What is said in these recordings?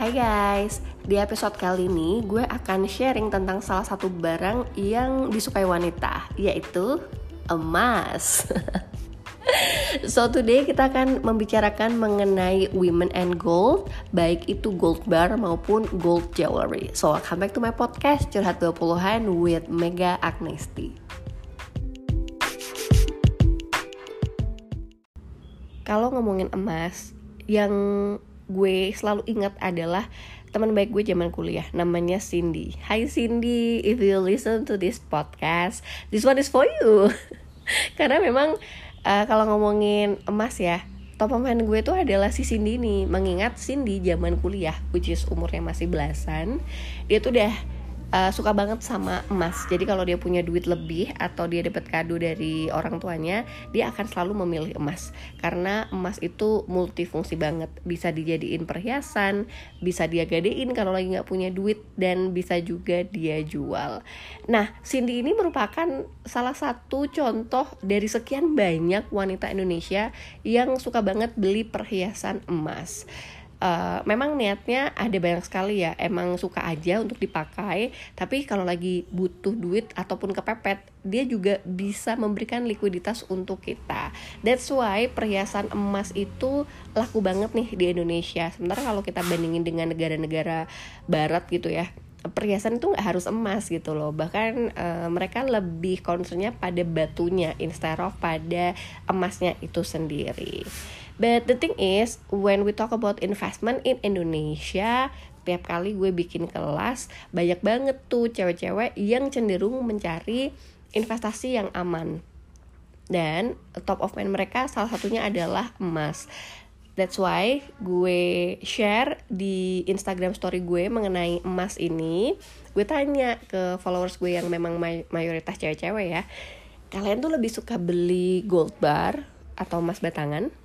Hai guys, di episode kali ini gue akan sharing tentang salah satu barang yang disukai wanita, yaitu emas. so today kita akan membicarakan mengenai women and gold, baik itu gold bar maupun gold jewelry. So welcome back to my podcast Curhat 20-an with Mega Agnesti. Kalau ngomongin emas, yang gue selalu ingat adalah teman baik gue zaman kuliah namanya Cindy. Hai Cindy, if you listen to this podcast, this one is for you. Karena memang uh, kalau ngomongin emas ya, top pemain gue tuh adalah si Cindy nih. Mengingat Cindy zaman kuliah, which is umurnya masih belasan, dia tuh udah uh, suka banget sama emas. Jadi kalau dia punya duit lebih atau dia dapat kado dari orang tuanya, dia akan selalu memilih emas karena emas itu multifungsi banget. Bisa dijadiin perhiasan, bisa dia gadein kalau lagi nggak punya duit dan bisa juga dia jual. Nah, Cindy ini merupakan salah satu contoh dari sekian banyak wanita Indonesia yang suka banget beli perhiasan emas uh, memang niatnya ada banyak sekali ya. Emang suka aja untuk dipakai tapi kalau lagi butuh duit ataupun kepepet dia juga bisa memberikan likuiditas untuk kita. That's why perhiasan emas itu laku banget nih di Indonesia. Sementara kalau kita bandingin dengan negara-negara barat gitu ya perhiasan itu nggak harus emas gitu loh. Bahkan uh, mereka lebih concernnya pada batunya instead of pada emasnya itu sendiri But the thing is, when we talk about investment in Indonesia, tiap kali gue bikin kelas, banyak banget tuh cewek-cewek yang cenderung mencari investasi yang aman. Dan top of mind mereka salah satunya adalah emas. That's why gue share di Instagram story gue mengenai emas ini. Gue tanya ke followers gue yang memang may mayoritas cewek-cewek ya. Kalian tuh lebih suka beli gold bar atau emas batangan?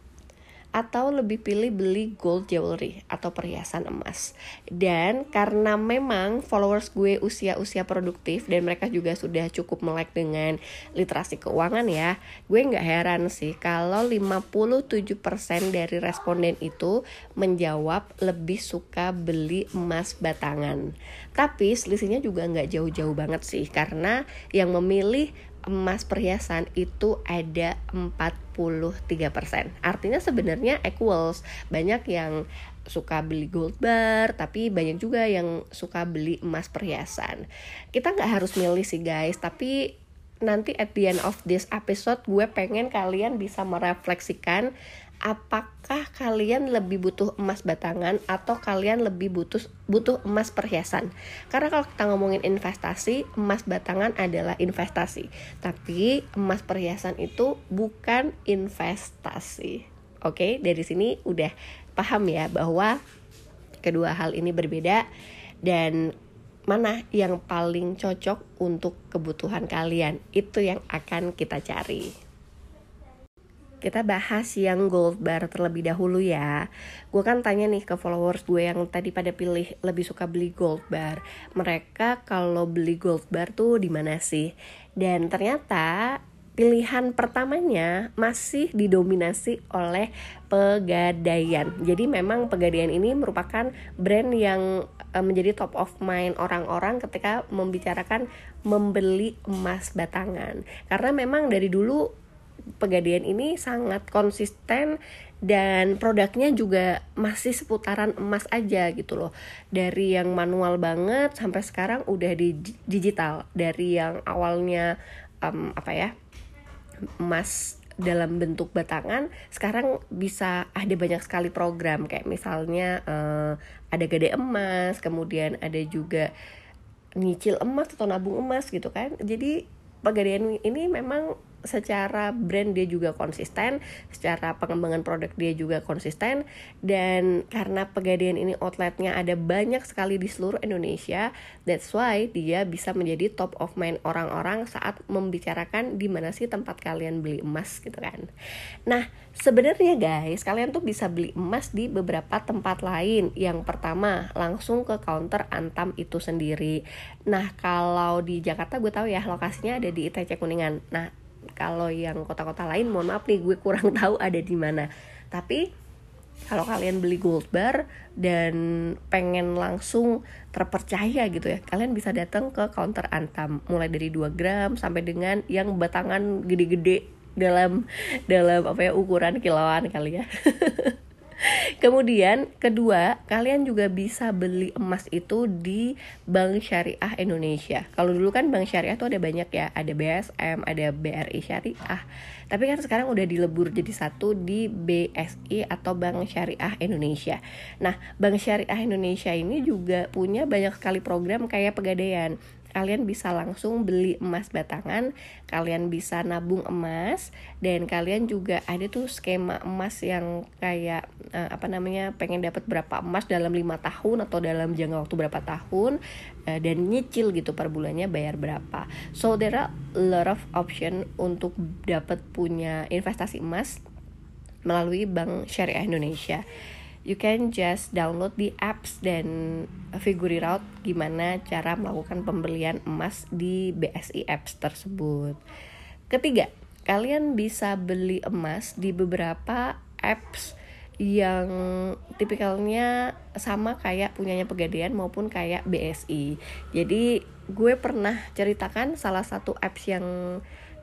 Atau lebih pilih beli gold jewelry atau perhiasan emas. Dan karena memang followers gue usia-usia produktif dan mereka juga sudah cukup melek dengan literasi keuangan ya, gue nggak heran sih kalau 57% dari responden itu menjawab lebih suka beli emas batangan. Tapi selisihnya juga nggak jauh-jauh banget sih karena yang memilih emas perhiasan itu ada 43%. Artinya sebenarnya equals. Banyak yang suka beli gold bar, tapi banyak juga yang suka beli emas perhiasan. Kita nggak harus milih sih guys, tapi nanti at the end of this episode gue pengen kalian bisa merefleksikan apakah kalian lebih butuh emas batangan atau kalian lebih butuh butuh emas perhiasan? Karena kalau kita ngomongin investasi emas batangan adalah investasi. Tapi emas perhiasan itu bukan investasi. Oke dari sini udah paham ya bahwa kedua hal ini berbeda dan mana yang paling cocok untuk kebutuhan kalian? Itu yang akan kita cari kita bahas yang gold bar terlebih dahulu ya. Gue kan tanya nih ke followers gue yang tadi pada pilih lebih suka beli gold bar. Mereka kalau beli gold bar tuh di mana sih? Dan ternyata pilihan pertamanya masih didominasi oleh pegadaian. Jadi memang pegadaian ini merupakan brand yang eh, menjadi top of mind orang-orang ketika membicarakan membeli emas batangan. Karena memang dari dulu Pegadaian ini sangat konsisten dan produknya juga masih seputaran emas aja gitu loh. Dari yang manual banget sampai sekarang udah di digital. Dari yang awalnya um, apa ya emas dalam bentuk batangan sekarang bisa ada banyak sekali program. Kayak misalnya uh, ada gede emas kemudian ada juga nyicil emas atau nabung emas gitu kan. Jadi pegadaian ini memang secara brand dia juga konsisten, secara pengembangan produk dia juga konsisten dan karena Pegadaian ini outletnya ada banyak sekali di seluruh Indonesia, that's why dia bisa menjadi top of mind orang-orang saat membicarakan di mana sih tempat kalian beli emas gitu kan. Nah, sebenarnya guys, kalian tuh bisa beli emas di beberapa tempat lain. Yang pertama, langsung ke counter Antam itu sendiri. Nah, kalau di Jakarta gue tahu ya lokasinya ada di ITC Kuningan. Nah, kalau yang kota-kota lain mohon maaf nih gue kurang tahu ada di mana. Tapi kalau kalian beli gold bar dan pengen langsung terpercaya gitu ya kalian bisa datang ke counter antam. Mulai dari 2 gram sampai dengan yang batangan gede-gede dalam dalam apa ya ukuran kilauan kali ya Kemudian kedua, kalian juga bisa beli emas itu di Bank Syariah Indonesia. Kalau dulu kan Bank Syariah tuh ada banyak ya, ada BSM, ada BRI Syariah. Tapi kan sekarang udah dilebur jadi satu di BSI atau Bank Syariah Indonesia. Nah, Bank Syariah Indonesia ini juga punya banyak sekali program kayak pegadaian kalian bisa langsung beli emas batangan, kalian bisa nabung emas dan kalian juga ada tuh skema emas yang kayak uh, apa namanya pengen dapat berapa emas dalam lima tahun atau dalam jangka waktu berapa tahun uh, dan nyicil gitu per bulannya bayar berapa. So there are a lot of option untuk dapat punya investasi emas melalui Bank Syariah Indonesia you can just download the apps dan figure out gimana cara melakukan pembelian emas di BSI apps tersebut. Ketiga, kalian bisa beli emas di beberapa apps yang tipikalnya sama kayak punyanya Pegadaian maupun kayak BSI. Jadi gue pernah ceritakan salah satu apps yang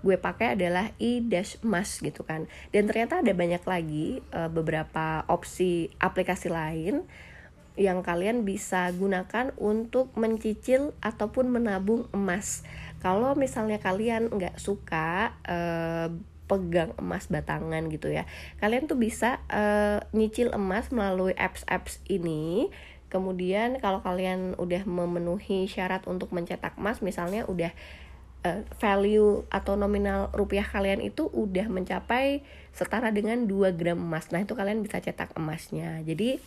gue pakai adalah e-mas gitu kan. Dan ternyata ada banyak lagi uh, beberapa opsi aplikasi lain yang kalian bisa gunakan untuk mencicil ataupun menabung emas. Kalau misalnya kalian nggak suka uh, pegang emas batangan gitu ya kalian tuh bisa uh, nyicil emas melalui apps-apps ini. Kemudian kalau kalian udah memenuhi syarat untuk mencetak emas misalnya udah uh, value atau nominal rupiah kalian itu udah mencapai setara dengan 2 gram emas. Nah, itu kalian bisa cetak emasnya. Jadi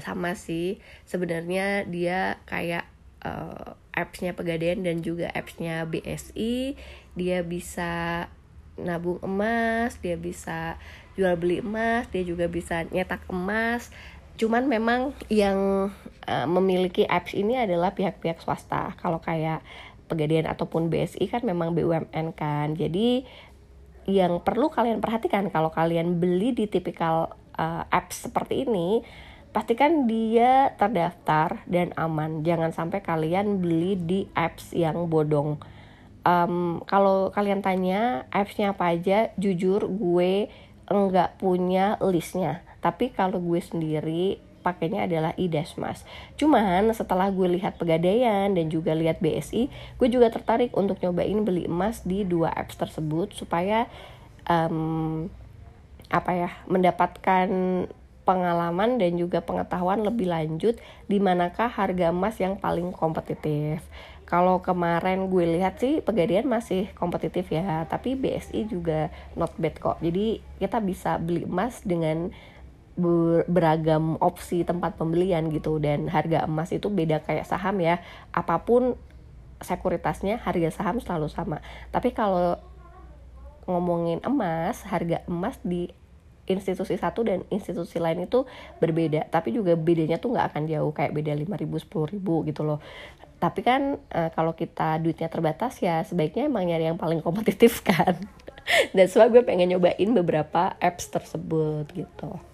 sama sih sebenarnya dia kayak uh, appsnya Pegadaian dan juga appsnya BSI. Dia bisa nabung emas, dia bisa jual beli emas, dia juga bisa nyetak emas. Cuman memang yang uh, memiliki apps ini adalah pihak-pihak swasta. Kalau kayak Pegadaian ataupun BSI kan memang BUMN kan. Jadi yang perlu kalian perhatikan kalau kalian beli di tipikal uh, apps seperti ini, pastikan dia terdaftar dan aman. Jangan sampai kalian beli di apps yang bodong. Um, kalau kalian tanya appsnya apa aja, jujur gue enggak punya listnya. Tapi kalau gue sendiri pakainya adalah Idasmas. Cuman setelah gue lihat Pegadaian dan juga lihat BSI, gue juga tertarik untuk nyobain beli emas di dua apps tersebut supaya um, apa ya mendapatkan pengalaman dan juga pengetahuan lebih lanjut di manakah harga emas yang paling kompetitif. Kalau kemarin gue lihat sih Pegadaian masih kompetitif ya, tapi BSI juga not bad kok. Jadi kita bisa beli emas dengan beragam opsi tempat pembelian gitu. Dan harga emas itu beda kayak saham ya. Apa pun sekuritasnya harga saham selalu sama. Tapi kalau ngomongin emas harga emas di institusi satu dan institusi lain itu berbeda. Tapi juga bedanya tuh nggak akan jauh. Kayak beda lima ribu sepuluh ribu gitu loh. Tapi kan e, kalau kita duitnya terbatas ya sebaiknya emang nyari yang paling kompetitif kan. Dan sebab gue pengen nyobain beberapa apps tersebut gitu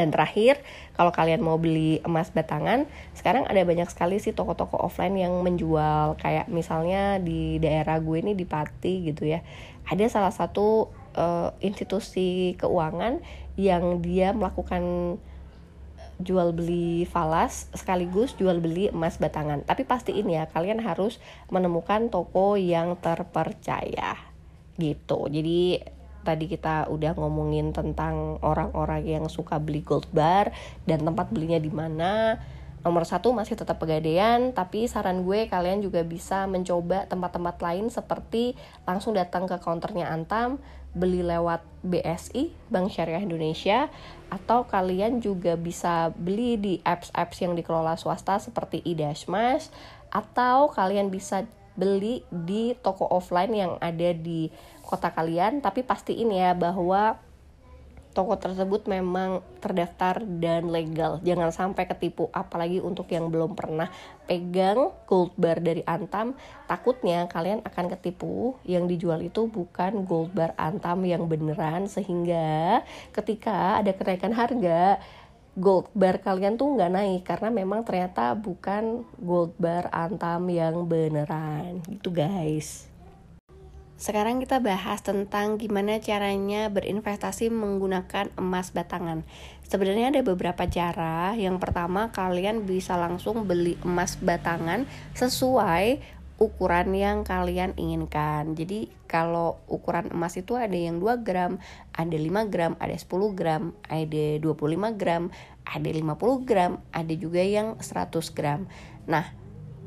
dan terakhir, kalau kalian mau beli emas batangan, sekarang ada banyak sekali sih toko-toko offline yang menjual kayak misalnya di daerah gue ini di Pati gitu ya. Ada salah satu uh, institusi keuangan yang dia melakukan jual beli falas sekaligus jual beli emas batangan. Tapi pastiin ya kalian harus menemukan toko yang terpercaya gitu. Jadi tadi kita udah ngomongin tentang orang-orang yang suka beli gold bar dan tempat belinya di mana. Nomor satu masih tetap pegadaian tapi saran gue kalian juga bisa mencoba tempat-tempat lain seperti langsung datang ke counternya Antam beli lewat BSI Bank Syariah Indonesia atau kalian juga bisa beli di apps-apps yang dikelola swasta seperti iDashmas atau kalian bisa beli di toko offline yang ada di kota kalian tapi pastiin ya bahwa toko tersebut memang terdaftar dan legal. Jangan sampai ketipu, apalagi untuk yang belum pernah pegang gold bar dari Antam. Takutnya kalian akan ketipu, yang dijual itu bukan gold bar Antam yang beneran, sehingga ketika ada kenaikan harga, gold bar kalian tuh nggak naik karena memang ternyata bukan gold bar Antam yang beneran gitu guys. Sekarang kita bahas tentang gimana caranya berinvestasi menggunakan emas batangan. Sebenarnya ada beberapa cara. Yang pertama, kalian bisa langsung beli emas batangan sesuai ukuran yang kalian inginkan. Jadi kalau ukuran emas itu ada yang 2 gram, ada 5 gram, ada 10 gram, ada 25 gram, ada 50 gram, ada juga yang 100 gram. Nah,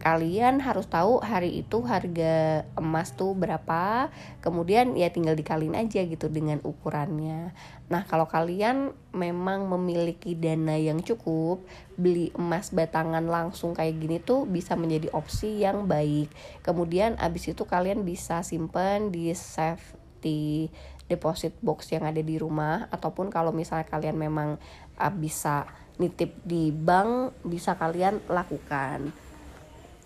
kalian harus tahu hari itu harga emas tuh berapa. Kemudian ya tinggal dikalin aja gitu dengan ukurannya. Nah kalau kalian memang memiliki dana yang cukup beli emas batangan langsung kayak gini tuh bisa menjadi opsi yang baik. Kemudian abis itu kalian bisa simpen di safety deposit box yang ada di rumah. Ataupun kalau misalnya kalian memang uh, bisa nitip di bank bisa kalian lakukan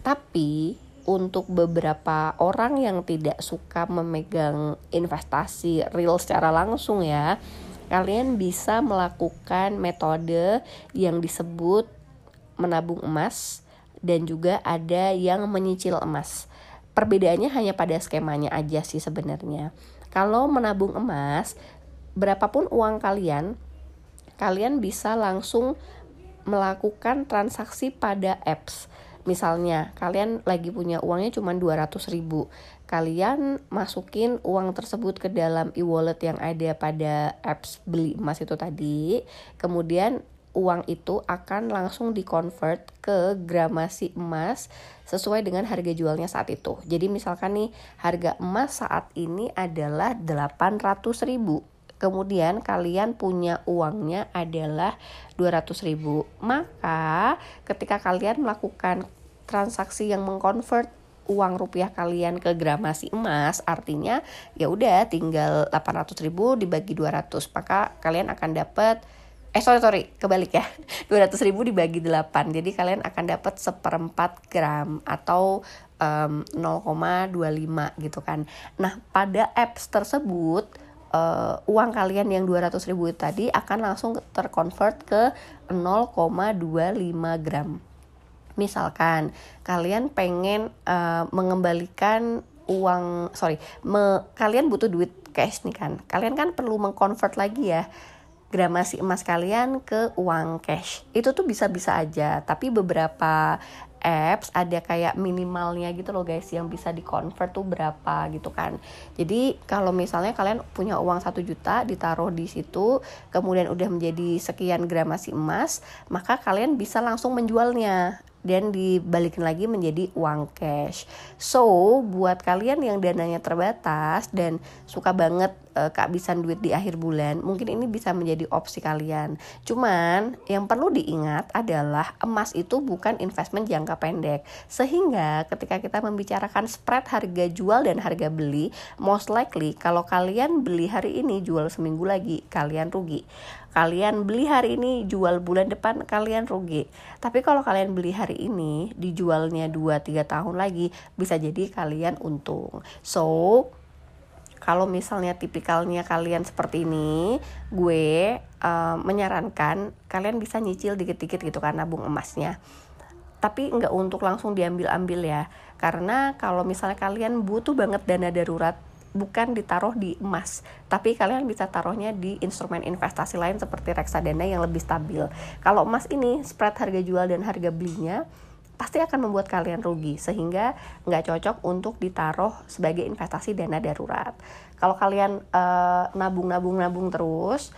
tapi untuk beberapa orang yang tidak suka memegang investasi real secara langsung ya, kalian bisa melakukan metode yang disebut menabung emas dan juga ada yang menyicil emas. Perbedaannya hanya pada skemanya aja sih sebenarnya. Kalau menabung emas, berapapun uang kalian, kalian bisa langsung melakukan transaksi pada apps Misalnya, kalian lagi punya uangnya cuma 200 ribu. Kalian masukin uang tersebut ke dalam e-wallet yang ada pada apps beli emas itu tadi. Kemudian uang itu akan langsung dikonvert ke gramasi emas sesuai dengan harga jualnya saat itu. Jadi misalkan nih harga emas saat ini adalah 800 ribu kemudian kalian punya uangnya adalah 200 ribu maka ketika kalian melakukan transaksi yang mengkonvert uang rupiah kalian ke gramasi emas artinya ya udah tinggal 800 ribu dibagi 200 maka kalian akan dapat eh sorry sorry kebalik ya 200 ribu dibagi 8 jadi kalian akan dapat seperempat gram atau um, 0,25 gitu kan. Nah pada apps tersebut uh, uang kalian yang 200 ribu tadi akan langsung terkonvert ke 0,25 gram misalkan kalian pengen uh, mengembalikan uang sorry me, kalian butuh duit cash nih kan. Kalian kan perlu mengkonvert lagi ya gramasi emas kalian ke uang cash. Itu tuh bisa-bisa aja tapi beberapa apps ada kayak minimalnya gitu loh guys yang bisa di convert tuh berapa gitu kan. Jadi kalau misalnya kalian punya uang satu juta ditaruh di situ kemudian udah menjadi sekian gramasi emas maka kalian bisa langsung menjualnya dan dibalikin lagi menjadi uang cash. So, buat kalian yang dananya terbatas dan suka banget uh, kehabisan duit di akhir bulan, mungkin ini bisa menjadi opsi kalian. Cuman yang perlu diingat adalah emas itu bukan investment jangka pendek. Sehingga ketika kita membicarakan spread harga jual dan harga beli, most likely kalau kalian beli hari ini jual seminggu lagi, kalian rugi kalian beli hari ini jual bulan depan kalian rugi. Tapi kalau kalian beli hari ini dijualnya 2-3 tahun lagi bisa jadi kalian untung. So kalau misalnya tipikalnya kalian seperti ini gue uh, menyarankan kalian bisa nyicil dikit-dikit gitu kan nabung emasnya. Tapi nggak untuk langsung diambil-ambil ya. Karena kalau misalnya kalian butuh banget dana darurat bukan ditaruh di emas, tapi kalian bisa taruhnya di instrumen investasi lain seperti reksadana yang lebih stabil. Kalau emas ini spread harga jual dan harga belinya pasti akan membuat kalian rugi sehingga nggak cocok untuk ditaruh sebagai investasi dana darurat. Kalau kalian nabung-nabung-nabung uh, terus,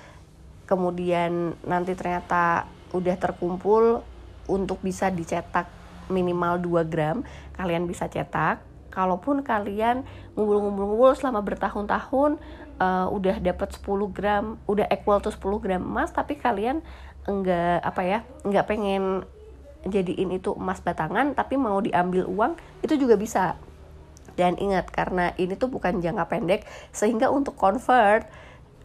kemudian nanti ternyata udah terkumpul untuk bisa dicetak minimal 2 gram, kalian bisa cetak kalaupun kalian ngumpul-ngumpul selama bertahun-tahun uh, udah dapat 10 gram udah equal to 10 gram emas tapi kalian enggak apa ya enggak pengen jadiin itu emas batangan tapi mau diambil uang itu juga bisa. Dan ingat karena ini tuh bukan jangka pendek sehingga untuk convert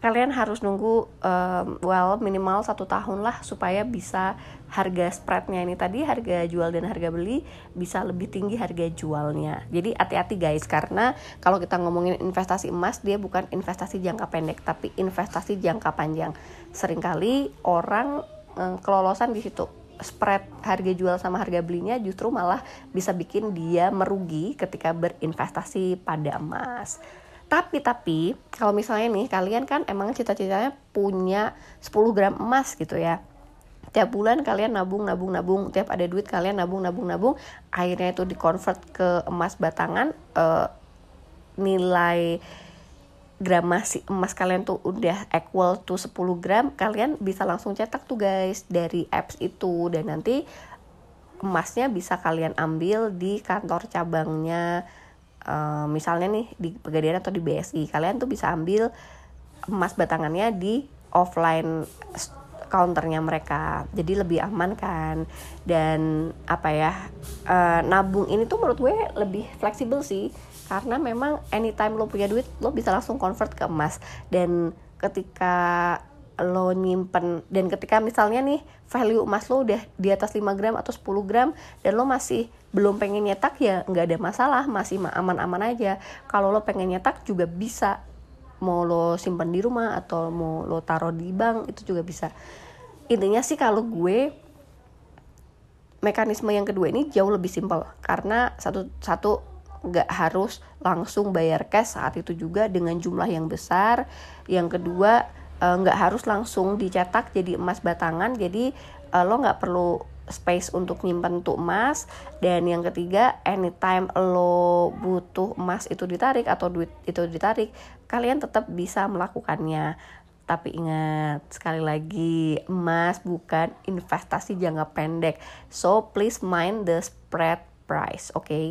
kalian harus nunggu um, well minimal satu tahun lah supaya bisa harga spreadnya ini tadi harga jual dan harga beli bisa lebih tinggi harga jualnya. Jadi hati-hati guys karena kalau kita ngomongin investasi emas dia bukan investasi jangka pendek tapi investasi jangka panjang. Seringkali orang um, kelolosan di situ. Spread harga jual sama harga belinya justru malah bisa bikin dia merugi ketika berinvestasi pada emas tapi tapi kalau misalnya nih kalian kan emang cita-citanya punya 10 gram emas gitu ya. Tiap bulan kalian nabung nabung nabung. Tiap ada duit kalian nabung nabung nabung. Akhirnya itu dikonvert ke emas batangan uh, nilai gramasi emas kalian tuh udah equal to 10 gram kalian bisa langsung cetak tuh guys dari apps itu. Dan nanti emasnya bisa kalian ambil di kantor cabangnya uh, misalnya nih di Pegadaian atau di BSI kalian tuh bisa ambil emas batangannya di offline counternya mereka. Jadi lebih aman kan? Dan apa ya uh, nabung ini tuh menurut gue lebih fleksibel sih. Karena memang anytime lo punya duit lo bisa langsung convert ke emas. Dan ketika lo nyimpen. Dan ketika misalnya nih value emas lo udah di atas 5 gram atau 10 gram dan lo masih belum pengen nyetak ya nggak ada masalah masih aman-aman aja. Kalau lo pengen nyetak juga bisa. Mau lo simpan di rumah atau mau lo taruh di bank itu juga bisa. Intinya sih kalau gue mekanisme yang kedua ini jauh lebih simpel. Karena satu satu nggak harus langsung bayar cash saat itu juga dengan jumlah yang besar. Yang kedua nggak harus langsung dicetak jadi emas batangan jadi uh, lo nggak perlu space untuk nyimpen tuh emas. Dan yang ketiga anytime lo butuh emas itu ditarik atau duit itu ditarik kalian tetap bisa melakukannya. Tapi ingat sekali lagi emas bukan investasi jangka pendek. So please mind the spread price oke okay?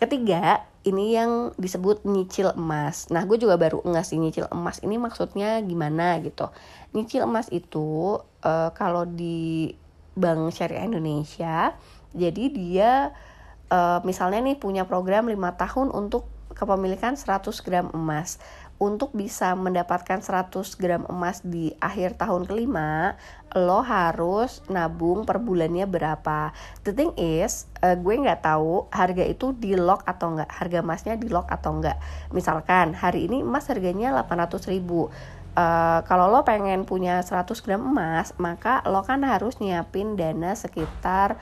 ketiga ini yang disebut nyicil emas nah gue juga baru ngasih nyicil emas ini maksudnya gimana gitu nyicil emas itu uh, kalau di Bank Syariah Indonesia. Jadi dia uh, misalnya nih punya program 5 tahun untuk kepemilikan 100 gram emas. Untuk bisa mendapatkan 100 gram emas di akhir tahun kelima, lo harus nabung per bulannya berapa. The thing is, uh, gue nggak tahu harga itu di lock atau nggak, harga emasnya di lock atau nggak. Misalkan hari ini emas harganya 800 ribu Uh, kalau lo pengen punya 100 gram emas, maka lo kan harus nyiapin dana sekitar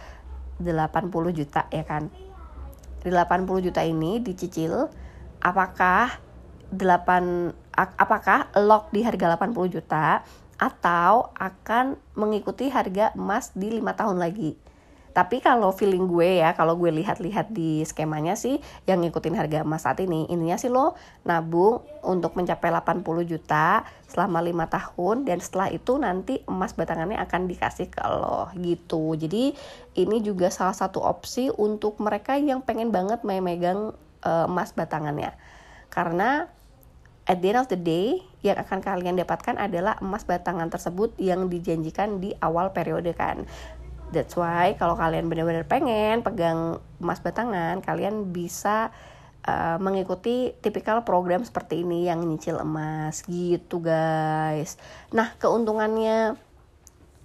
80 juta ya kan. Di 80 juta ini dicicil apakah 8 apakah lock di harga 80 juta atau akan mengikuti harga emas di lima tahun lagi. Tapi kalau feeling gue ya, kalau gue lihat-lihat di skemanya sih yang ngikutin harga emas saat ini, intinya sih lo nabung untuk mencapai 80 juta selama lima tahun dan setelah itu nanti emas batangannya akan dikasih ke lo gitu. Jadi ini juga salah satu opsi untuk mereka yang pengen banget memegang uh, emas batangannya. Karena at the end of the day yang akan kalian dapatkan adalah emas batangan tersebut yang dijanjikan di awal periode kan That's why kalau kalian benar-benar pengen pegang emas batangan, kalian bisa uh, mengikuti tipikal program seperti ini yang nyicil emas gitu guys. Nah keuntungannya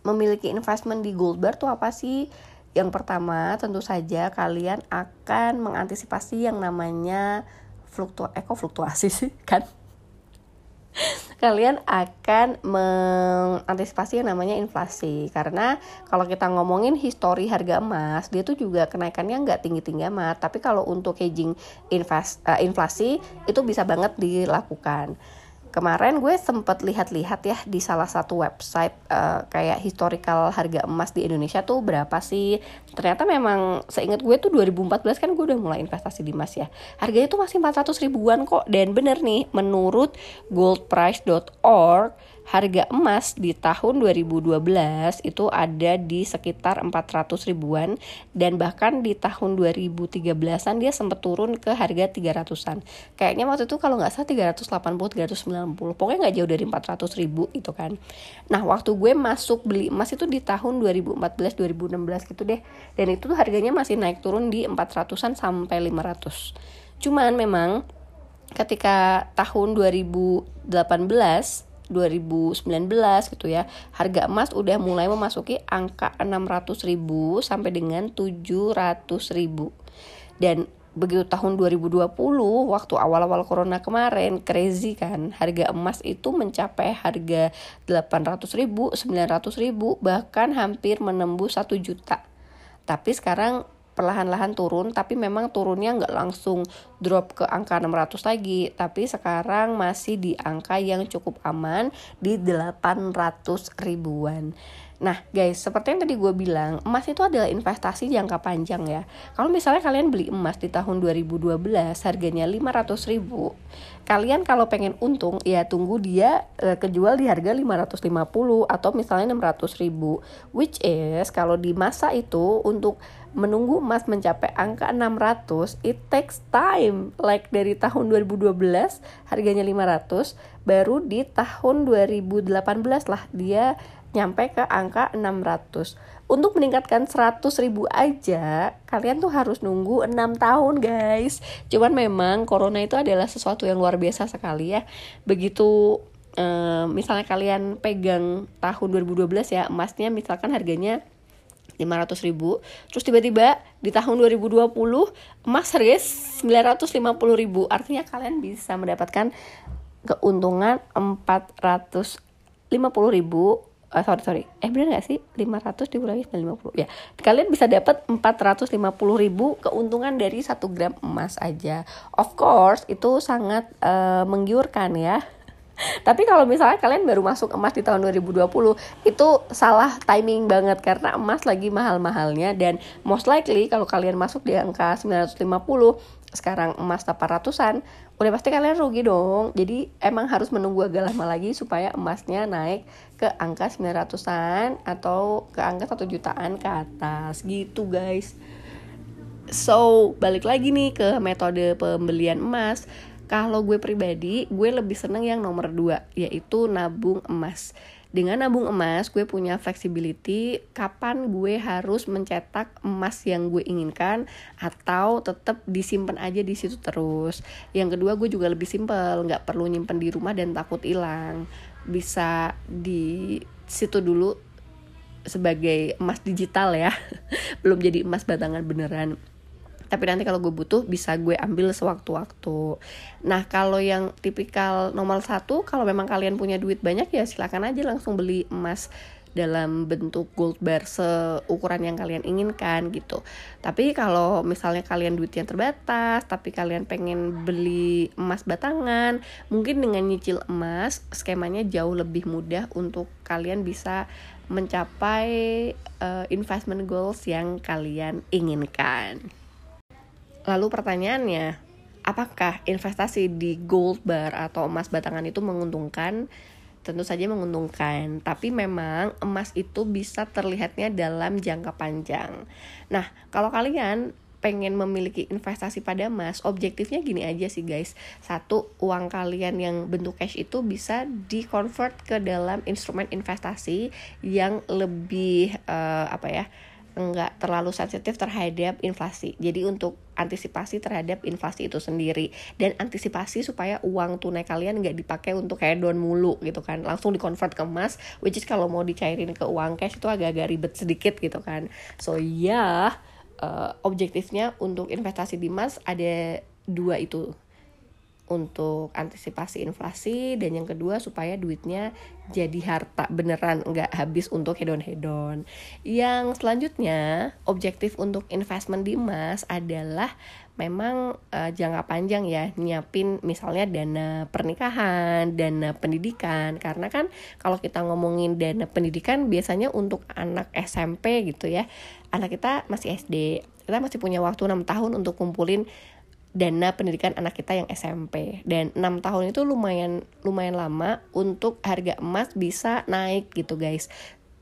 memiliki investment di gold bar tuh apa sih? Yang pertama tentu saja kalian akan mengantisipasi yang namanya fluktu eko fluktuasi sih kan kalian akan mengantisipasi yang namanya inflasi. Karena kalau kita ngomongin histori harga emas dia tuh juga kenaikannya nggak tinggi tinggi amat. Tapi kalau untuk hedging invest, uh, inflasi itu bisa banget dilakukan kemarin gue sempet lihat-lihat ya di salah satu website uh, kayak historical harga emas di Indonesia tuh berapa sih? Ternyata memang seingat gue tuh 2014 kan gue udah mulai investasi di emas ya. Harganya tuh masih 400 ribuan kok. Dan bener nih menurut goldprice.org harga emas di tahun 2012 itu ada di sekitar 400 ribuan dan bahkan di tahun 2013an dia sempat turun ke harga 300an kayaknya waktu itu kalau nggak salah 380 390 pokoknya nggak jauh dari 400 ribu itu kan. Nah waktu gue masuk beli emas itu di tahun 2014 2016 gitu deh. Dan itu harganya masih naik turun di 400an sampai 500 cuman memang ketika tahun 2018 2019 gitu ya. Harga emas udah mulai memasuki angka 600 ribu sampai dengan 700 ribu. Dan begitu tahun 2020 waktu awal-awal corona kemarin crazy kan harga emas itu mencapai harga 800 ribu 900 ribu bahkan hampir menembus 1 juta. Tapi sekarang perlahan-lahan turun tapi memang turunnya nggak langsung drop ke angka 600 lagi tapi sekarang masih di angka yang cukup aman di 800 ribuan Nah guys, seperti yang tadi gue bilang, emas itu adalah investasi jangka panjang ya. Kalau misalnya kalian beli emas di tahun 2012 harganya 500 ribu, kalian kalau pengen untung ya tunggu dia uh, kejual di harga 550 atau misalnya 600 ribu. Which is kalau di masa itu untuk menunggu emas mencapai angka 600 it takes time. Like dari tahun 2012 harganya 500 baru di tahun 2018 lah dia nyampe ke angka 600 untuk meningkatkan 100 ribu aja kalian tuh harus nunggu 6 tahun guys. Cuman memang corona itu adalah sesuatu yang luar biasa sekali ya. Begitu eh, misalnya kalian pegang tahun 2012 ya emasnya misalkan harganya 500 ribu. Terus tiba-tiba di tahun 2020 emas harganya 950 ribu. Artinya kalian bisa mendapatkan keuntungan 450 ribu. Uh, sorry sorry. Eh bener gak sih? 500 dikurangi 950 ya kalian bisa dapat 450 ribu keuntungan dari satu gram emas aja. Of course itu sangat uh, menggiurkan ya tapi kalau misalnya kalian baru masuk emas di tahun 2020 itu salah timing banget karena emas lagi mahal-mahalnya dan most likely kalau kalian masuk di angka 950 sekarang emas 800-an udah pasti kalian rugi dong. Jadi emang harus menunggu agak lama lagi supaya emasnya naik ke angka 900-an atau ke angka 1 jutaan ke atas. Gitu guys. So balik lagi nih ke metode pembelian emas kalau gue pribadi gue lebih seneng yang nomor 2 yaitu nabung emas dengan nabung emas, gue punya flexibility kapan gue harus mencetak emas yang gue inginkan atau tetap disimpan aja di situ terus. Yang kedua, gue juga lebih simpel, nggak perlu nyimpen di rumah dan takut hilang. Bisa di situ dulu sebagai emas digital ya, belum jadi emas batangan beneran tapi nanti kalau gue butuh bisa gue ambil sewaktu-waktu nah kalau yang tipikal nomor satu kalau memang kalian punya duit banyak ya silakan aja langsung beli emas dalam bentuk gold bar seukuran yang kalian inginkan gitu. Tapi kalau misalnya kalian duitnya terbatas, tapi kalian pengen beli emas batangan, mungkin dengan nyicil emas skemanya jauh lebih mudah untuk kalian bisa mencapai uh, investment goals yang kalian inginkan. Lalu pertanyaannya, apakah investasi di gold bar atau emas batangan itu menguntungkan? Tentu saja menguntungkan, tapi memang emas itu bisa terlihatnya dalam jangka panjang. Nah, kalau kalian pengen memiliki investasi pada emas, objektifnya gini aja sih guys. Satu, uang kalian yang bentuk cash itu bisa di-convert ke dalam instrumen investasi yang lebih uh, apa ya? enggak terlalu sensitif terhadap inflasi. Jadi untuk antisipasi terhadap inflasi itu sendiri dan antisipasi supaya uang tunai kalian nggak dipakai untuk kayak don mulu gitu kan. Langsung dikonvert ke emas, which is kalau mau dicairin ke uang cash itu agak-agak ribet sedikit gitu kan. So ya yeah, uh, objektifnya untuk investasi di emas ada dua itu untuk antisipasi inflasi dan yang kedua supaya duitnya jadi harta beneran nggak habis untuk hedon-hedon. Yang selanjutnya objektif untuk investment di emas adalah memang uh, jangka panjang ya nyiapin misalnya dana pernikahan, dana pendidikan karena kan kalau kita ngomongin dana pendidikan biasanya untuk anak SMP gitu ya. Anak kita masih SD, kita masih punya waktu 6 tahun untuk kumpulin dana pendidikan anak kita yang SMP dan enam tahun itu lumayan lumayan lama untuk harga emas bisa naik gitu guys.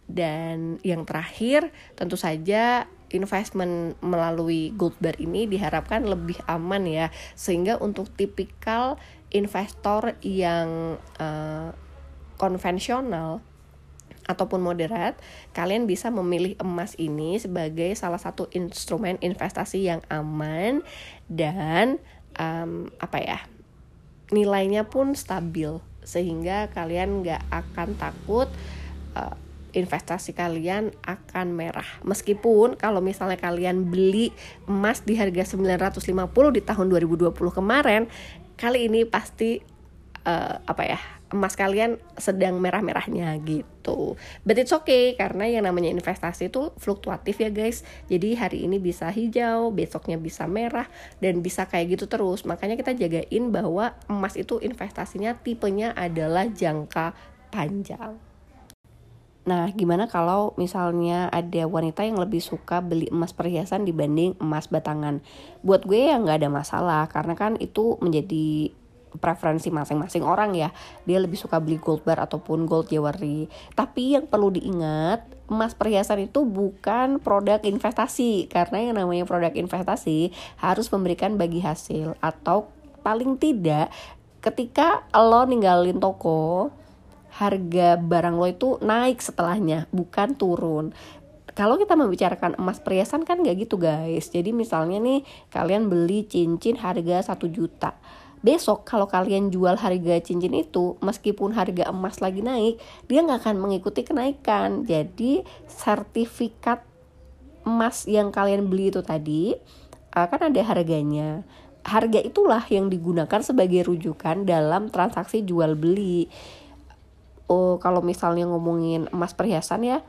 Dan yang terakhir tentu saja investment melalui gold bar ini diharapkan lebih aman ya. Sehingga untuk tipikal investor yang uh, konvensional ataupun moderat, kalian bisa memilih emas ini sebagai salah satu instrumen investasi yang aman dan um, apa ya nilainya pun stabil sehingga kalian nggak akan takut uh, investasi kalian akan merah. Meskipun kalau misalnya kalian beli emas di harga 950 di tahun 2020 kemarin kali ini pasti uh, apa ya emas kalian sedang merah-merahnya gitu. But it's okay karena yang namanya investasi itu fluktuatif ya guys. Jadi hari ini bisa hijau, besoknya bisa merah dan bisa kayak gitu terus. Makanya kita jagain bahwa emas itu investasinya tipenya adalah jangka panjang. Nah, gimana kalau misalnya ada wanita yang lebih suka beli emas perhiasan dibanding emas batangan? Buat gue ya nggak ada masalah, karena kan itu menjadi preferensi masing-masing orang ya. Dia lebih suka beli gold bar ataupun gold jewelry. Tapi yang perlu diingat emas perhiasan itu bukan produk investasi. Karena yang namanya produk investasi harus memberikan bagi hasil. Atau paling tidak ketika lo ninggalin toko harga barang lo itu naik setelahnya bukan turun. Kalau kita membicarakan emas perhiasan kan gak gitu guys. Jadi misalnya nih kalian beli cincin harga 1 juta besok kalau kalian jual harga cincin itu meskipun harga emas lagi naik dia nggak akan mengikuti kenaikan. Jadi sertifikat emas yang kalian beli itu tadi akan ada harganya. Harga itulah yang digunakan sebagai rujukan dalam transaksi jual beli. Oh kalau misalnya ngomongin emas perhiasan ya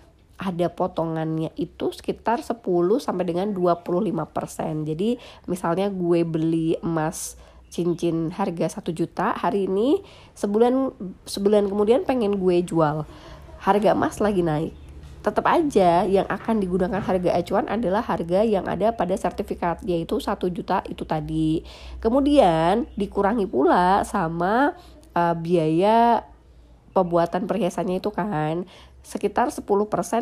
ada potongannya itu sekitar 10 sampai dengan 25%. Jadi misalnya gue beli emas cincin harga 1 juta hari ini sebulan sebulan kemudian pengen gue jual. Harga emas lagi naik. Tetap aja yang akan digunakan harga acuan adalah harga yang ada pada sertifikat yaitu 1 juta itu tadi. Kemudian dikurangi pula sama uh, biaya pembuatan perhiasannya itu kan sekitar 10%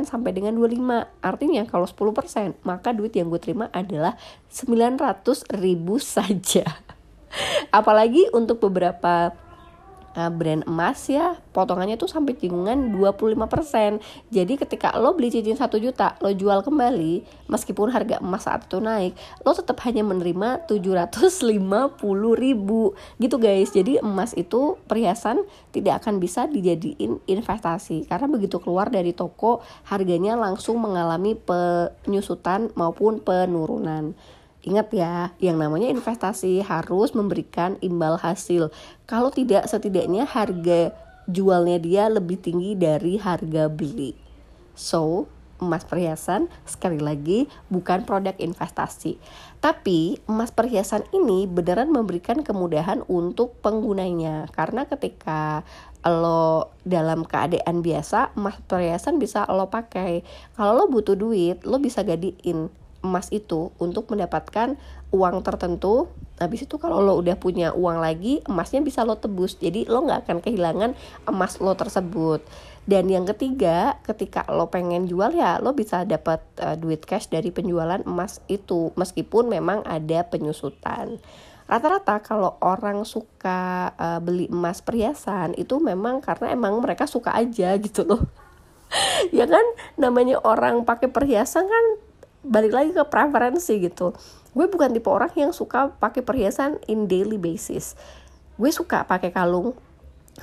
sampai dengan 25 artinya kalau 10% maka duit yang gue terima adalah 900 ribu saja apalagi untuk beberapa uh, brand emas ya potongannya tuh sampai cinggungan 25% jadi ketika lo beli cincin 1 juta lo jual kembali meskipun harga emas saat itu naik lo tetap hanya menerima 750 ribu. Gitu guys jadi emas itu perhiasan tidak akan bisa dijadiin investasi. Karena begitu keluar dari toko harganya langsung mengalami penyusutan maupun penurunan Ingat ya, yang namanya investasi harus memberikan imbal hasil. Kalau tidak, setidaknya harga jualnya dia lebih tinggi dari harga beli. So, emas perhiasan sekali lagi bukan produk investasi. Tapi emas perhiasan ini beneran memberikan kemudahan untuk penggunanya. Karena ketika lo dalam keadaan biasa, emas perhiasan bisa lo pakai. Kalau lo butuh duit, lo bisa gadiin emas itu untuk mendapatkan uang tertentu. Habis itu kalau lo udah punya uang lagi emasnya bisa lo tebus. Jadi lo nggak akan kehilangan emas lo tersebut. Dan yang ketiga ketika lo pengen jual ya lo bisa dapat uh, duit cash dari penjualan emas itu meskipun memang ada penyusutan. Rata-rata kalau orang suka uh, beli emas perhiasan itu memang karena emang mereka suka aja gitu loh. Ya kan? Namanya orang pakai perhiasan kan balik lagi ke preferensi gitu. Gue bukan tipe orang yang suka pakai perhiasan in daily basis. Gue suka pakai kalung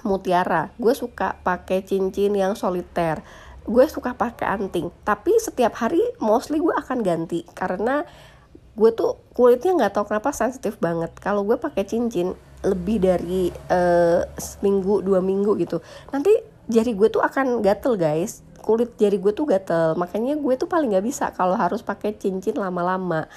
mutiara. Gue suka pakai cincin yang soliter. Gue suka pakai anting. Tapi setiap hari mostly gue akan ganti. Karena gue tuh kulitnya nggak tahu kenapa sensitif banget. Kalau gue pakai cincin lebih dari uh, seminggu dua minggu gitu. Nanti jari gue tuh akan gatel guys kulit jari gue tuh gatel. Makanya gue tuh paling nggak bisa kalau harus pakai cincin lama-lama.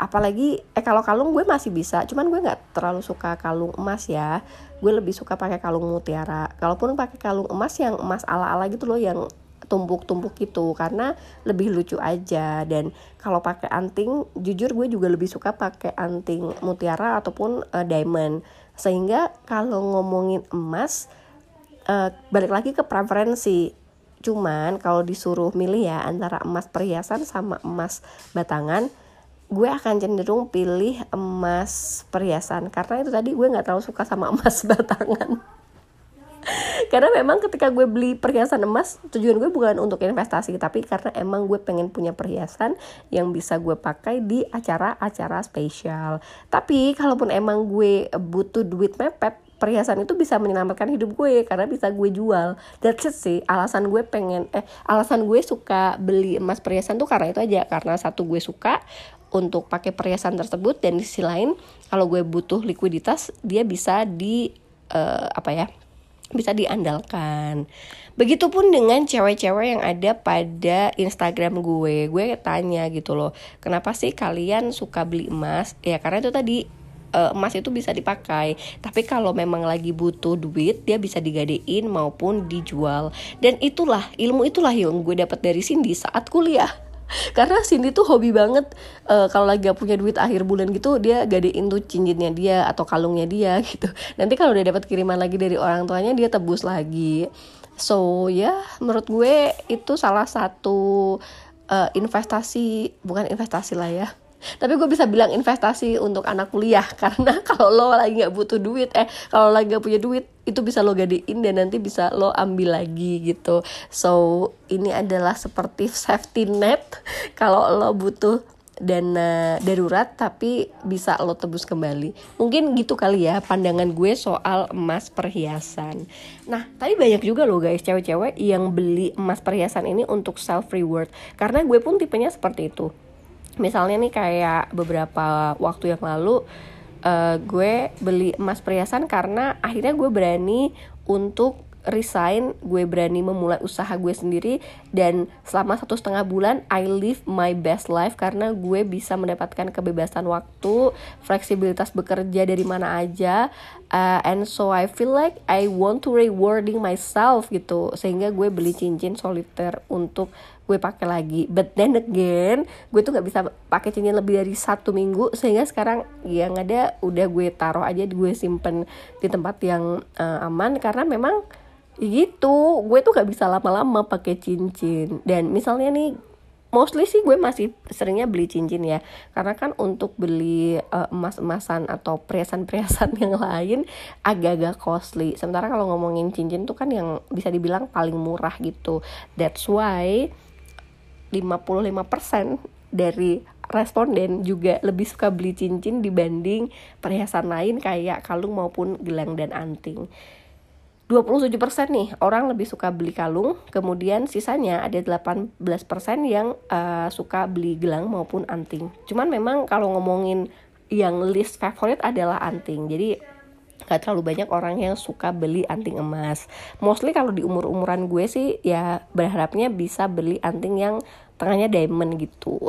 Apalagi eh kalau kalung gue masih bisa. Cuman gue nggak terlalu suka kalung emas ya. Gue lebih suka pakai kalung mutiara. Kalaupun pakai kalung emas yang emas ala-ala gitu loh yang tumpuk-tumpuk gitu. Karena lebih lucu aja. Dan kalau pakai anting jujur gue juga lebih suka pakai anting mutiara ataupun uh, diamond. Sehingga kalau ngomongin emas uh, balik lagi ke preferensi Cuman kalau disuruh milih ya antara emas perhiasan sama emas batangan, gue akan cenderung pilih emas perhiasan karena itu tadi gue nggak terlalu suka sama emas batangan. karena memang ketika gue beli perhiasan emas tujuan gue bukan untuk investasi tapi karena emang gue pengen punya perhiasan yang bisa gue pakai di acara-acara spesial tapi kalaupun emang gue butuh duit mepet perhiasan itu bisa menyelamatkan hidup gue karena bisa gue jual that's it sih alasan gue pengen eh alasan gue suka beli emas perhiasan tuh karena itu aja karena satu gue suka untuk pakai perhiasan tersebut dan di sisi lain kalau gue butuh likuiditas dia bisa di uh, apa ya bisa diandalkan. Begitupun dengan cewek-cewek yang ada pada Instagram gue. Gue tanya gitu loh, kenapa sih kalian suka beli emas? Ya karena itu tadi uh, emas itu bisa dipakai. Tapi kalau memang lagi butuh duit, dia bisa digadein maupun dijual. Dan itulah ilmu itulah yang gue dapat dari Cindy saat kuliah karena Cindy tuh hobi banget uh, kalau lagi gak punya duit akhir bulan gitu dia gadein tuh cincinnya dia atau kalungnya dia gitu nanti kalau udah dapat kiriman lagi dari orang tuanya dia tebus lagi so ya yeah, menurut gue itu salah satu uh, investasi bukan investasi lah ya tapi gue bisa bilang investasi untuk anak kuliah karena kalau lo lagi nggak butuh duit eh kalau lagi nggak punya duit itu bisa lo gadein dan nanti bisa lo ambil lagi gitu. So ini adalah seperti safety net kalau lo butuh dana darurat tapi bisa lo tebus kembali. Mungkin gitu kali ya pandangan gue soal emas perhiasan. Nah tapi banyak juga loh guys cewek-cewek yang beli emas perhiasan ini untuk self reward karena gue pun tipenya seperti itu misalnya nih kayak beberapa waktu yang lalu uh, gue beli emas perhiasan karena akhirnya gue berani untuk resign gue berani memulai usaha gue sendiri dan selama satu setengah bulan I live my best life karena gue bisa mendapatkan kebebasan waktu fleksibilitas bekerja dari mana aja uh, and so I feel like I want to rewarding myself gitu. Sehingga gue beli cincin soliter untuk gue pakai lagi. But then again gue tuh nggak bisa pakai cincin lebih dari satu minggu sehingga sekarang yang ada udah gue taruh aja gue simpen di tempat yang uh, aman. Karena memang gitu gue tuh gak bisa lama-lama pakai cincin. Dan misalnya nih mostly sih gue masih seringnya beli cincin ya. Karena kan untuk beli uh, emas-emasan atau perhiasan-perhiasan yang lain agak-agak costly. Sementara kalau ngomongin cincin tuh kan yang bisa dibilang paling murah gitu. That's why 55% dari responden juga lebih suka beli cincin dibanding perhiasan lain kayak kalung maupun gelang dan anting 27% nih orang lebih suka beli kalung, kemudian sisanya ada 18% yang uh, suka beli gelang maupun anting. Cuman memang kalau ngomongin yang list favorit adalah anting. Jadi gak terlalu banyak orang yang suka beli anting emas. Mostly kalau di umur-umuran gue sih ya berharapnya bisa beli anting yang tengahnya diamond gitu.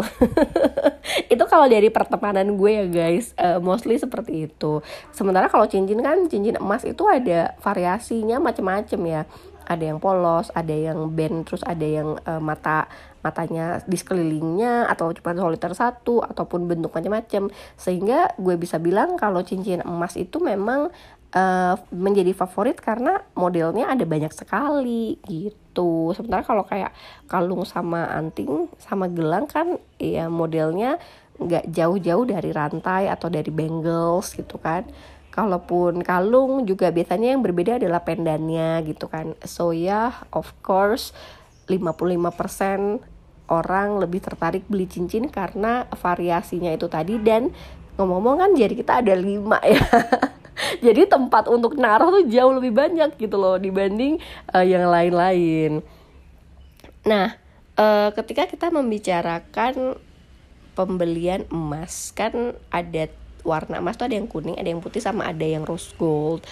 Itu kalau dari pertemanan gue ya guys. Uh, mostly seperti itu. Sementara kalau cincin kan cincin emas itu ada variasinya macam-macam ya ada yang polos ada yang band terus ada yang uh, mata matanya di sekelilingnya atau cuma soliter satu ataupun bentuk macam-macam sehingga gue bisa bilang kalau cincin emas itu memang uh, menjadi favorit karena modelnya ada banyak sekali gitu. Sementara kalau kayak kalung sama anting sama gelang kan ya modelnya nggak jauh-jauh dari rantai atau dari bangles gitu kan. Kalaupun kalung juga biasanya yang berbeda adalah pendannya gitu kan. So ya yeah, of course 55% orang lebih tertarik beli cincin karena variasinya itu tadi. Dan ngomong-ngomong kan jadi kita ada lima ya. Jadi tempat untuk naruh tuh jauh lebih banyak gitu loh dibanding uh, yang lain-lain. Nah uh, ketika kita membicarakan pembelian emas kan ada warna emas tuh ada yang kuning ada yang putih sama ada yang rose gold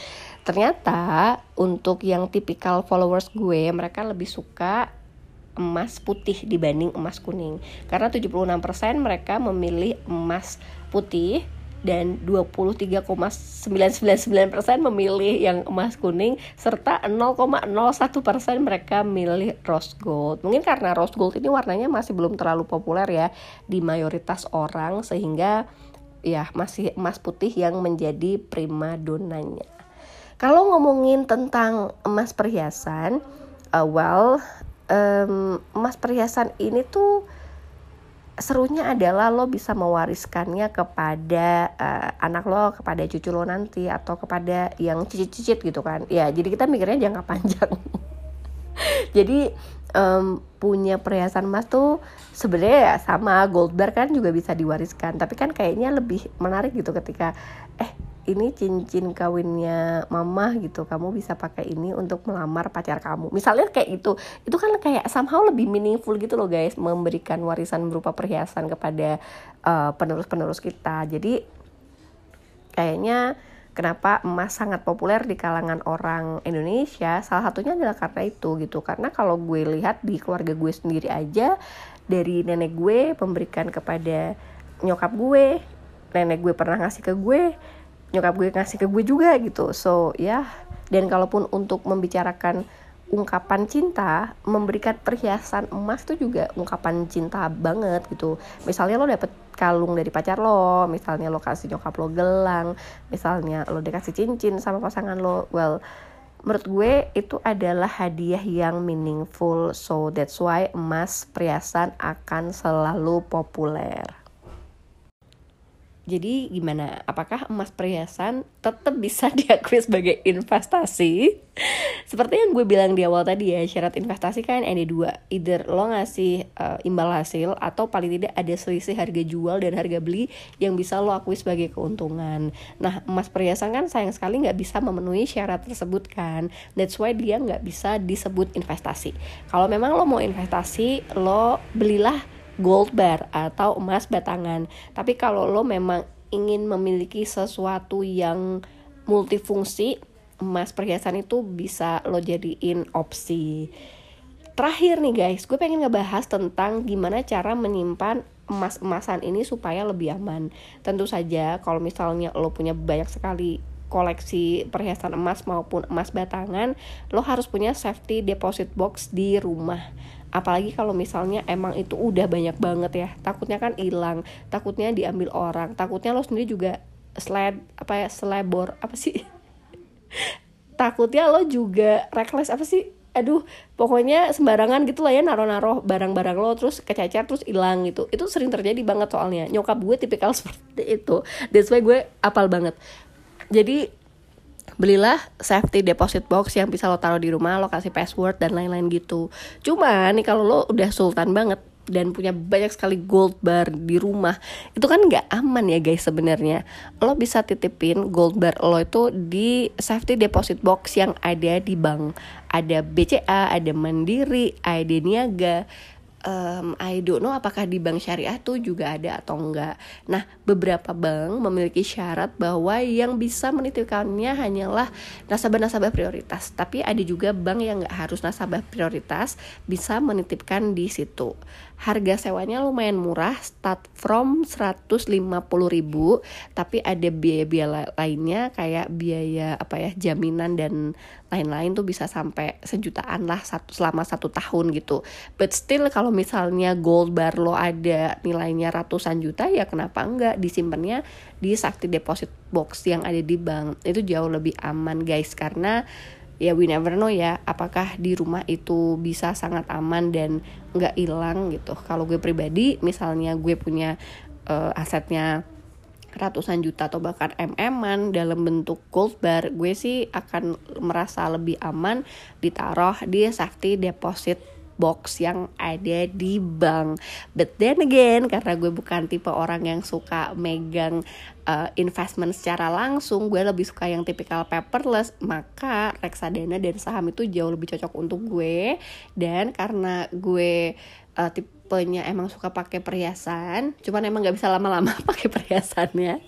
ternyata untuk yang tipikal followers gue mereka lebih suka emas putih dibanding emas kuning karena 76% mereka memilih emas putih dan 23,999% memilih yang emas kuning serta 0,01% mereka milih rose gold. Mungkin karena rose gold ini warnanya masih belum terlalu populer ya di mayoritas orang sehingga ya masih emas putih yang menjadi prima donanya. Kalau ngomongin tentang emas perhiasan, uh, well um, emas perhiasan ini tuh serunya adalah lo bisa mewariskannya kepada uh, anak lo, kepada cucu lo nanti atau kepada yang cicit-cicit gitu kan. Ya, jadi kita mikirnya jangka panjang. jadi um, punya perhiasan emas tuh sebenarnya ya sama gold bar kan juga bisa diwariskan, tapi kan kayaknya lebih menarik gitu ketika eh ini cincin kawinnya mama gitu kamu bisa pakai ini untuk melamar pacar kamu. Misalnya kayak itu itu kan kayak somehow lebih meaningful gitu loh guys memberikan warisan berupa perhiasan kepada uh, penerus-penerus kita. Jadi kayaknya kenapa emas sangat populer di kalangan orang Indonesia. Salah satunya adalah karena itu gitu. Karena kalau gue lihat di keluarga gue sendiri aja dari nenek gue memberikan kepada nyokap gue nenek gue pernah ngasih ke gue nyokap gue ngasih ke gue juga gitu. So ya dan kalaupun untuk membicarakan ungkapan cinta memberikan perhiasan emas itu juga ungkapan cinta banget gitu. Misalnya lo dapet kalung dari pacar lo misalnya lo kasih nyokap lo gelang misalnya lo dikasih cincin sama pasangan lo. Well menurut gue itu adalah hadiah yang meaningful. So that's why emas perhiasan akan selalu populer jadi gimana? Apakah emas perhiasan tetap bisa diakui sebagai investasi? Seperti yang gue bilang di awal tadi ya, syarat investasi kan ada dua. Either lo ngasih uh, imbal hasil atau paling tidak ada selisih harga jual dan harga beli yang bisa lo akui sebagai keuntungan. Nah, emas perhiasan kan sayang sekali nggak bisa memenuhi syarat tersebut kan. That's why dia nggak bisa disebut investasi. Kalau memang lo mau investasi, lo belilah gold bar atau emas batangan. Tapi kalau lo memang ingin memiliki sesuatu yang multifungsi, emas perhiasan itu bisa lo jadiin opsi. Terakhir nih guys, gue pengen ngebahas tentang gimana cara menyimpan emas-emasan ini supaya lebih aman. Tentu saja kalau misalnya lo punya banyak sekali koleksi perhiasan emas maupun emas batangan, lo harus punya safety deposit box di rumah apalagi kalau misalnya emang itu udah banyak banget ya takutnya kan hilang takutnya diambil orang takutnya lo sendiri juga sled apa ya selebor apa sih? Takutnya lo juga reckless apa sih? Aduh pokoknya sembarangan gitu lah ya naruh-naruh barang-barang lo terus kececer terus hilang gitu. Itu sering terjadi banget soalnya. Nyokap gue tipikal seperti itu. That's why gue apal banget. Jadi belilah safety deposit box yang bisa lo taruh di rumah lo kasih password dan lain-lain gitu. Cuma nih kalau lo udah sultan banget dan punya banyak sekali gold bar di rumah itu kan nggak aman ya guys sebenarnya. Lo bisa titipin gold bar lo itu di safety deposit box yang ada di bank. Ada BCA ada Mandiri ada Niaga um, I don't know apakah di bank syariah tuh juga ada atau enggak. Nah, beberapa bank memiliki syarat bahwa yang bisa menitipkannya hanyalah nasabah-nasabah prioritas. Tapi ada juga bank yang nggak harus nasabah prioritas bisa menitipkan di situ harga sewanya lumayan murah start from 150 ribu tapi ada biaya-biaya lainnya kayak biaya apa ya jaminan dan lain-lain tuh bisa sampai sejutaan lah satu selama satu tahun gitu. But still kalau misalnya gold bar lo ada nilainya ratusan juta ya kenapa enggak? Disimpannya di sakti deposit box yang ada di bank. Itu jauh lebih aman guys karena ya we never know ya apakah di rumah itu bisa sangat aman dan nggak hilang gitu kalau gue pribadi misalnya gue punya uh, asetnya ratusan juta atau bahkan mm-an dalam bentuk gold bar gue sih akan merasa lebih aman ditaruh di safety deposit box yang ada di bank. But then again, karena gue bukan tipe orang yang suka megang uh, investment secara langsung, gue lebih suka yang tipikal paperless, maka reksadana dan saham itu jauh lebih cocok untuk gue. Dan karena gue uh, tipenya emang suka pakai perhiasan, cuman emang gak bisa lama-lama pakai perhiasannya.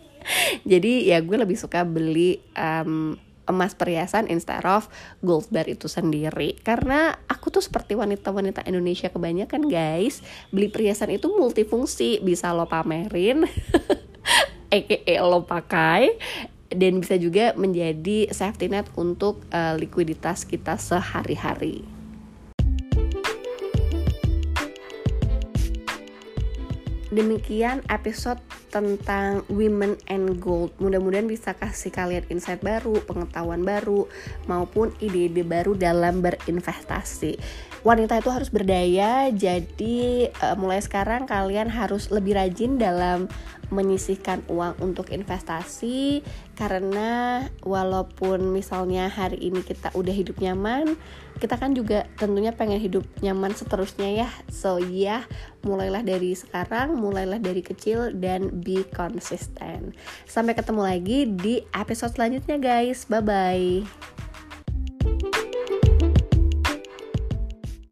Jadi ya gue lebih suka beli um, emas perhiasan instead of gold bar itu sendiri karena aku tuh seperti wanita-wanita Indonesia kebanyakan guys beli perhiasan itu multifungsi bisa lo pamerin aka lo pakai dan bisa juga menjadi safety net untuk uh, likuiditas kita sehari-hari. Demikian episode tentang women and gold. Mudah-mudahan bisa kasih kalian insight baru, pengetahuan baru, maupun ide-ide baru dalam berinvestasi. Wanita itu harus berdaya, jadi uh, mulai sekarang kalian harus lebih rajin dalam menyisihkan uang untuk investasi karena walaupun misalnya hari ini kita udah hidup nyaman kita kan juga tentunya pengen hidup nyaman seterusnya ya. So ya yeah, mulailah dari sekarang mulailah dari kecil dan be konsisten sampai ketemu lagi di episode selanjutnya guys. Bye bye